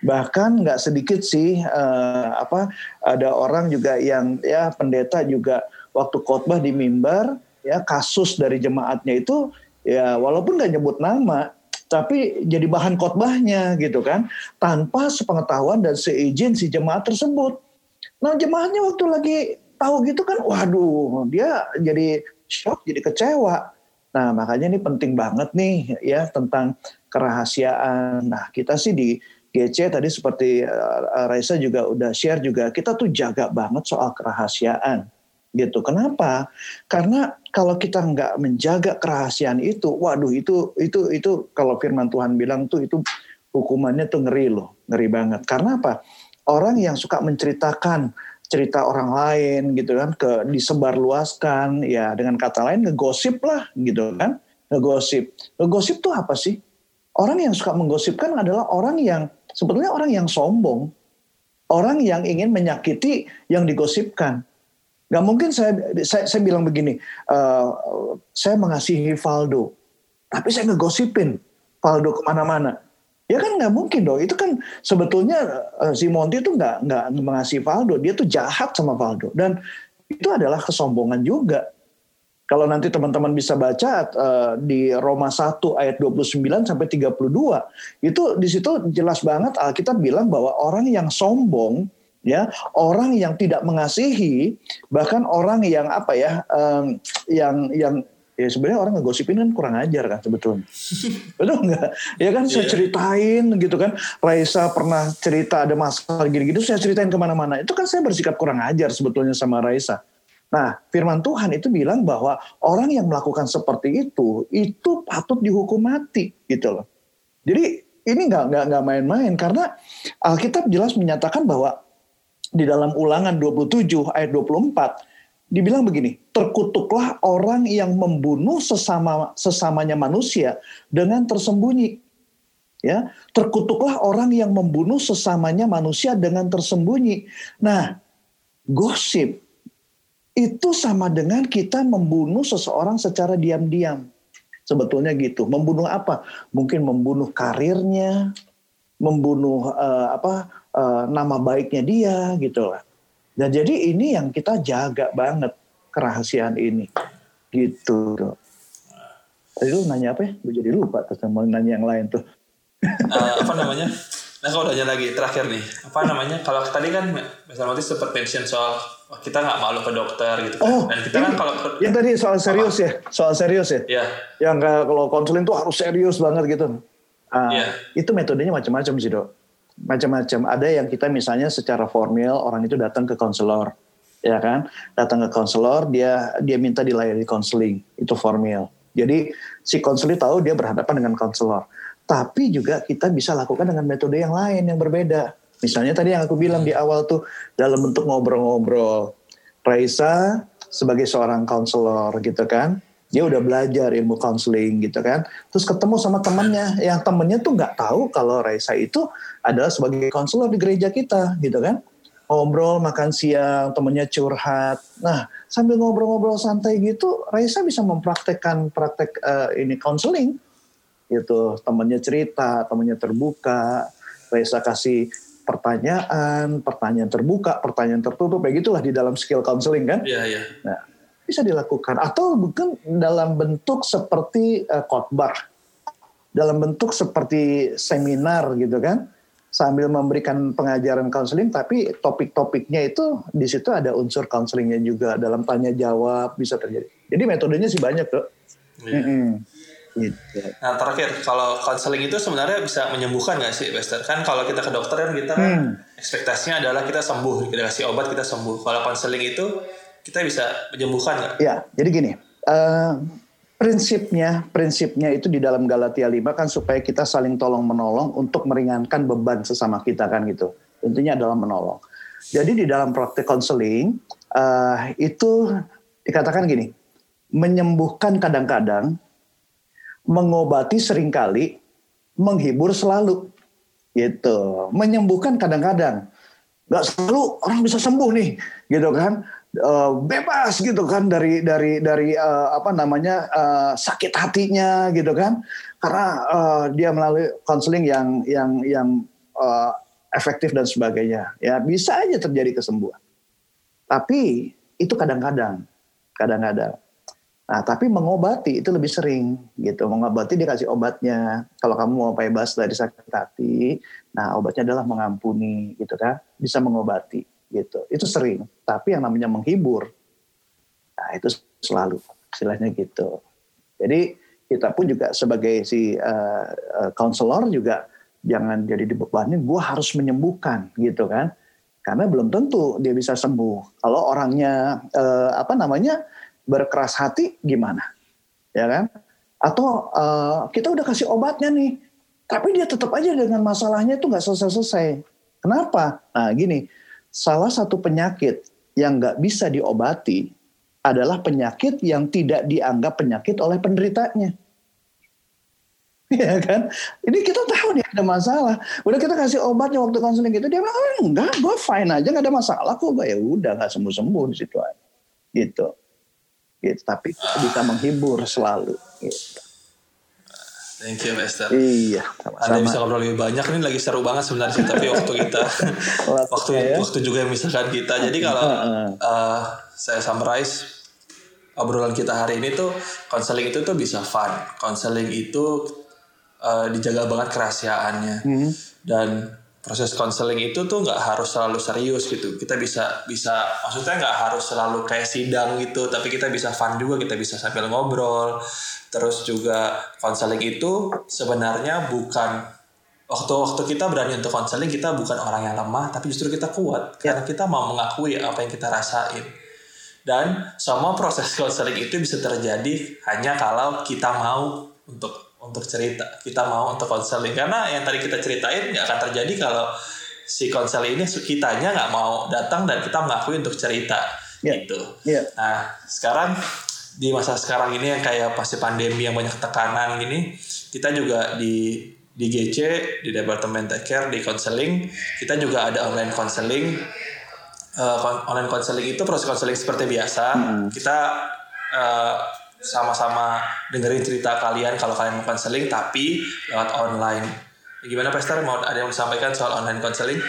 bahkan nggak sedikit sih uh, apa ada orang juga yang ya pendeta juga waktu khotbah di mimbar ya kasus dari jemaatnya itu ya walaupun nggak nyebut nama tapi jadi bahan khotbahnya gitu kan tanpa sepengetahuan dan seizin si jemaat tersebut. Nah jemaatnya waktu lagi tahu gitu kan, waduh dia jadi shock, jadi kecewa. Nah makanya ini penting banget nih ya tentang kerahasiaan. Nah kita sih di GC tadi seperti uh, Raisa juga udah share juga kita tuh jaga banget soal kerahasiaan gitu. Kenapa? Karena kalau kita nggak menjaga kerahasiaan itu, waduh itu itu itu kalau Firman Tuhan bilang tuh itu hukumannya tuh ngeri loh, ngeri banget. Karena apa? Orang yang suka menceritakan cerita orang lain gitu kan, ke disebarluaskan, ya dengan kata lain ngegosip lah gitu kan, ngegosip. Ngegosip tuh apa sih? Orang yang suka menggosipkan adalah orang yang sebetulnya orang yang sombong, orang yang ingin menyakiti yang digosipkan Gak mungkin saya, saya, saya bilang begini, uh, saya mengasihi Valdo, tapi saya ngegosipin Valdo ke mana-mana. Ya kan nggak mungkin dong. Itu kan sebetulnya uh, si Monty itu nggak nggak mengasihi Valdo, dia tuh jahat sama Valdo dan itu adalah kesombongan juga. Kalau nanti teman-teman bisa baca uh, di Roma 1 ayat 29 sampai 32, itu di situ jelas banget Alkitab bilang bahwa orang yang sombong ya orang yang tidak mengasihi bahkan orang yang apa ya um, yang yang ya sebenarnya orang ngegosipin kan kurang ajar kan sebetulnya betul nggak ya kan yeah. saya iya. ceritain gitu kan Raisa pernah cerita ada masalah gini-gitu saya ceritain ke mana-mana itu kan saya bersikap kurang ajar sebetulnya sama Raisa Nah, firman Tuhan itu bilang bahwa orang yang melakukan seperti itu, itu patut dihukum mati, gitu loh. Jadi ini nggak nggak nggak main-main karena Alkitab jelas menyatakan bahwa di dalam ulangan 27 ayat 24 dibilang begini, terkutuklah orang yang membunuh sesama sesamanya manusia dengan tersembunyi. Ya, terkutuklah orang yang membunuh sesamanya manusia dengan tersembunyi. Nah, gosip itu sama dengan kita membunuh seseorang secara diam-diam. Sebetulnya gitu. Membunuh apa? Mungkin membunuh karirnya, membunuh uh, apa uh, nama baiknya dia gitu lah. Dan jadi ini yang kita jaga banget kerahasiaan ini gitu. Tadi lu nanya apa ya? Gue jadi lupa terus mau nanya yang lain tuh. uh, apa namanya? Nah kalau nanya lagi terakhir nih, apa namanya? Kalau tadi kan misalnya nanti sempat mention soal kita nggak malu ke dokter gitu kan. Oh, Dan kita kan kalau yang tadi soal serius apa? ya, soal serius ya. Iya. Yang kalau konseling tuh harus serius banget gitu. Uh, yeah. Itu metodenya macam-macam sih dok macam-macam. Ada yang kita misalnya secara formal orang itu datang ke konselor, ya kan? Datang ke konselor, dia dia minta dilayani konseling, itu formal. Jadi si konselor tahu dia berhadapan dengan konselor. Tapi juga kita bisa lakukan dengan metode yang lain yang berbeda. Misalnya tadi yang aku bilang di awal tuh dalam bentuk ngobrol-ngobrol. Raisa sebagai seorang konselor gitu kan, dia udah belajar ilmu counseling gitu kan. Terus ketemu sama temannya yang temennya tuh nggak tahu kalau Raisa itu adalah sebagai konselor di gereja kita gitu kan. Ngobrol makan siang temennya curhat. Nah sambil ngobrol-ngobrol santai gitu Raisa bisa mempraktekkan praktek uh, ini counseling. Gitu. Temennya cerita temennya terbuka. Raisa kasih pertanyaan, pertanyaan terbuka, pertanyaan tertutup, kayak gitulah di dalam skill counseling kan. Iya, iya. Nah, bisa dilakukan atau bukan dalam bentuk seperti uh, khotbah dalam bentuk seperti seminar gitu kan sambil memberikan pengajaran konseling tapi topik-topiknya itu di situ ada unsur konselingnya juga dalam tanya jawab bisa terjadi jadi metodenya sih banyak tuh Yeah. Mm-hmm. Gitu. Nah terakhir, kalau konseling itu sebenarnya bisa menyembuhkan nggak sih, Bester? Kan kalau kita ke dokter kan kita hmm. ekspektasinya adalah kita sembuh, kita kasih obat kita sembuh. Kalau konseling itu kita bisa menyembuhkan nggak? Ya, jadi gini, uh, prinsipnya prinsipnya itu di dalam Galatia 5 kan supaya kita saling tolong menolong untuk meringankan beban sesama kita kan gitu. Intinya adalah menolong. Jadi di dalam praktek konseling uh, itu dikatakan gini, menyembuhkan kadang-kadang mengobati sering kali, menghibur selalu. Gitu. Menyembuhkan kadang-kadang. Gak selalu orang bisa sembuh nih, gitu kan. Uh, bebas gitu kan dari dari dari uh, apa namanya uh, sakit hatinya gitu kan karena uh, dia melalui konseling yang yang yang uh, efektif dan sebagainya ya bisa aja terjadi kesembuhan tapi itu kadang-kadang kadang-kadang Nah, tapi mengobati itu lebih sering gitu. Mengobati dia kasih obatnya. Kalau kamu mau bebas dari sakit hati, nah obatnya adalah mengampuni gitu kan. Bisa mengobati gitu. Itu sering. Tapi yang namanya menghibur, nah itu selalu istilahnya gitu. Jadi kita pun juga sebagai si konselor uh, uh, juga jangan jadi dibebani, gue harus menyembuhkan gitu kan. Karena belum tentu dia bisa sembuh. Kalau orangnya uh, apa namanya berkeras hati gimana? Ya kan? Atau uh, kita udah kasih obatnya nih, tapi dia tetap aja dengan masalahnya itu nggak selesai-selesai. Kenapa? Nah gini, salah satu penyakit yang nggak bisa diobati adalah penyakit yang tidak dianggap penyakit oleh penderitanya. Ya kan? Ini kita tahu nih ada masalah. Udah kita kasih obatnya waktu konseling gitu, dia bilang, oh, enggak, gue fine aja, nggak ada masalah kok. Ya udah, nggak sembuh-sembuh di situ aja. Gitu gitu tapi bisa menghibur selalu gitu. Thank you, Master. Iya, sama-sama. Anda bisa ngobrol lebih banyak. Ini lagi seru banget sebenarnya sih. Tapi waktu kita, waktu ya. waktu juga yang misalkan kita. Jadi kalau uh, saya summarize obrolan kita hari ini tuh, konseling itu tuh bisa fun. Konseling itu uh, dijaga banget kerahasiaannya. Hmm. Dan proses konseling itu tuh nggak harus selalu serius gitu. Kita bisa bisa maksudnya nggak harus selalu kayak sidang gitu tapi kita bisa fun juga kita bisa sambil ngobrol. Terus juga konseling itu sebenarnya bukan waktu-waktu kita berani untuk konseling kita bukan orang yang lemah tapi justru kita kuat. Ya. karena kita mau mengakui apa yang kita rasain. Dan semua proses konseling itu bisa terjadi hanya kalau kita mau untuk untuk cerita kita mau untuk konseling karena yang tadi kita ceritain nggak akan terjadi kalau si konsel ini kitanya nggak mau datang dan kita mengakui untuk cerita yeah. gitu yeah. nah sekarang di masa sekarang ini yang kayak pasti pandemi yang banyak tekanan gini kita juga di di GC di Departemen Take Care di konseling kita juga ada online konseling uh, online konseling itu proses konseling seperti biasa hmm. kita uh, sama-sama dengerin cerita kalian kalau kalian mau konseling tapi lewat online. Gimana Pester mau ada yang disampaikan soal online konseling?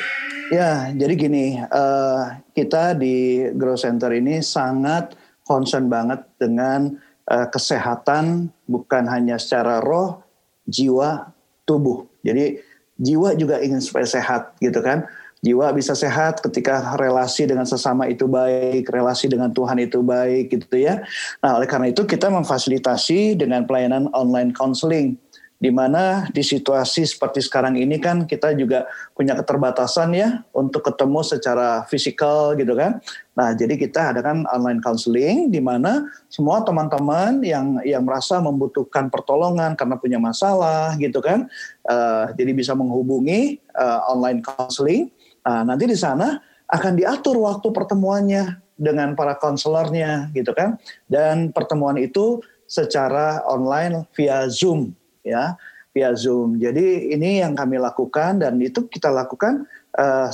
Ya, jadi gini, uh, kita di Grow Center ini sangat concern banget dengan uh, kesehatan bukan hanya secara roh, jiwa, tubuh. Jadi jiwa juga ingin supaya sehat gitu kan jiwa bisa sehat ketika relasi dengan sesama itu baik, relasi dengan Tuhan itu baik gitu ya. Nah, oleh karena itu kita memfasilitasi dengan pelayanan online counseling di mana di situasi seperti sekarang ini kan kita juga punya keterbatasan ya untuk ketemu secara fisikal gitu kan. Nah, jadi kita adakan online counseling di mana semua teman-teman yang yang merasa membutuhkan pertolongan karena punya masalah gitu kan. Uh, jadi bisa menghubungi uh, online counseling Nah, nanti di sana akan diatur waktu pertemuannya dengan para konselornya gitu kan. Dan pertemuan itu secara online via Zoom ya, via Zoom. Jadi ini yang kami lakukan dan itu kita lakukan uh,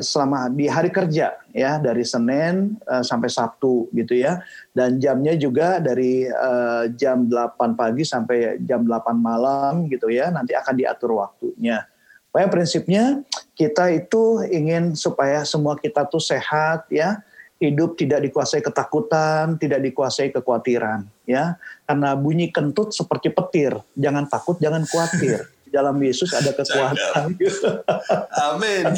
selama di hari kerja ya dari Senin uh, sampai Sabtu gitu ya. Dan jamnya juga dari uh, jam 8 pagi sampai jam 8 malam gitu ya. Nanti akan diatur waktunya. Pokoknya prinsipnya kita itu ingin supaya semua kita tuh sehat ya, hidup tidak dikuasai ketakutan, tidak dikuasai kekhawatiran ya. Karena bunyi kentut seperti petir, jangan takut, jangan khawatir. dalam Yesus ada kekuatan. Amin.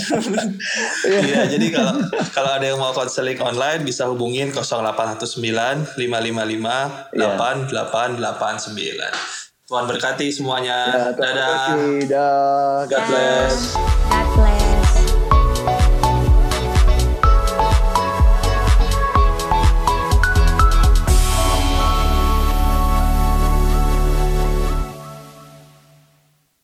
Iya, jadi kalau kalau ada yang mau konseling online bisa hubungin 0819 555 8889. Tuhan berkati semuanya. Ya, Dadah. Dah. God bless. God bless.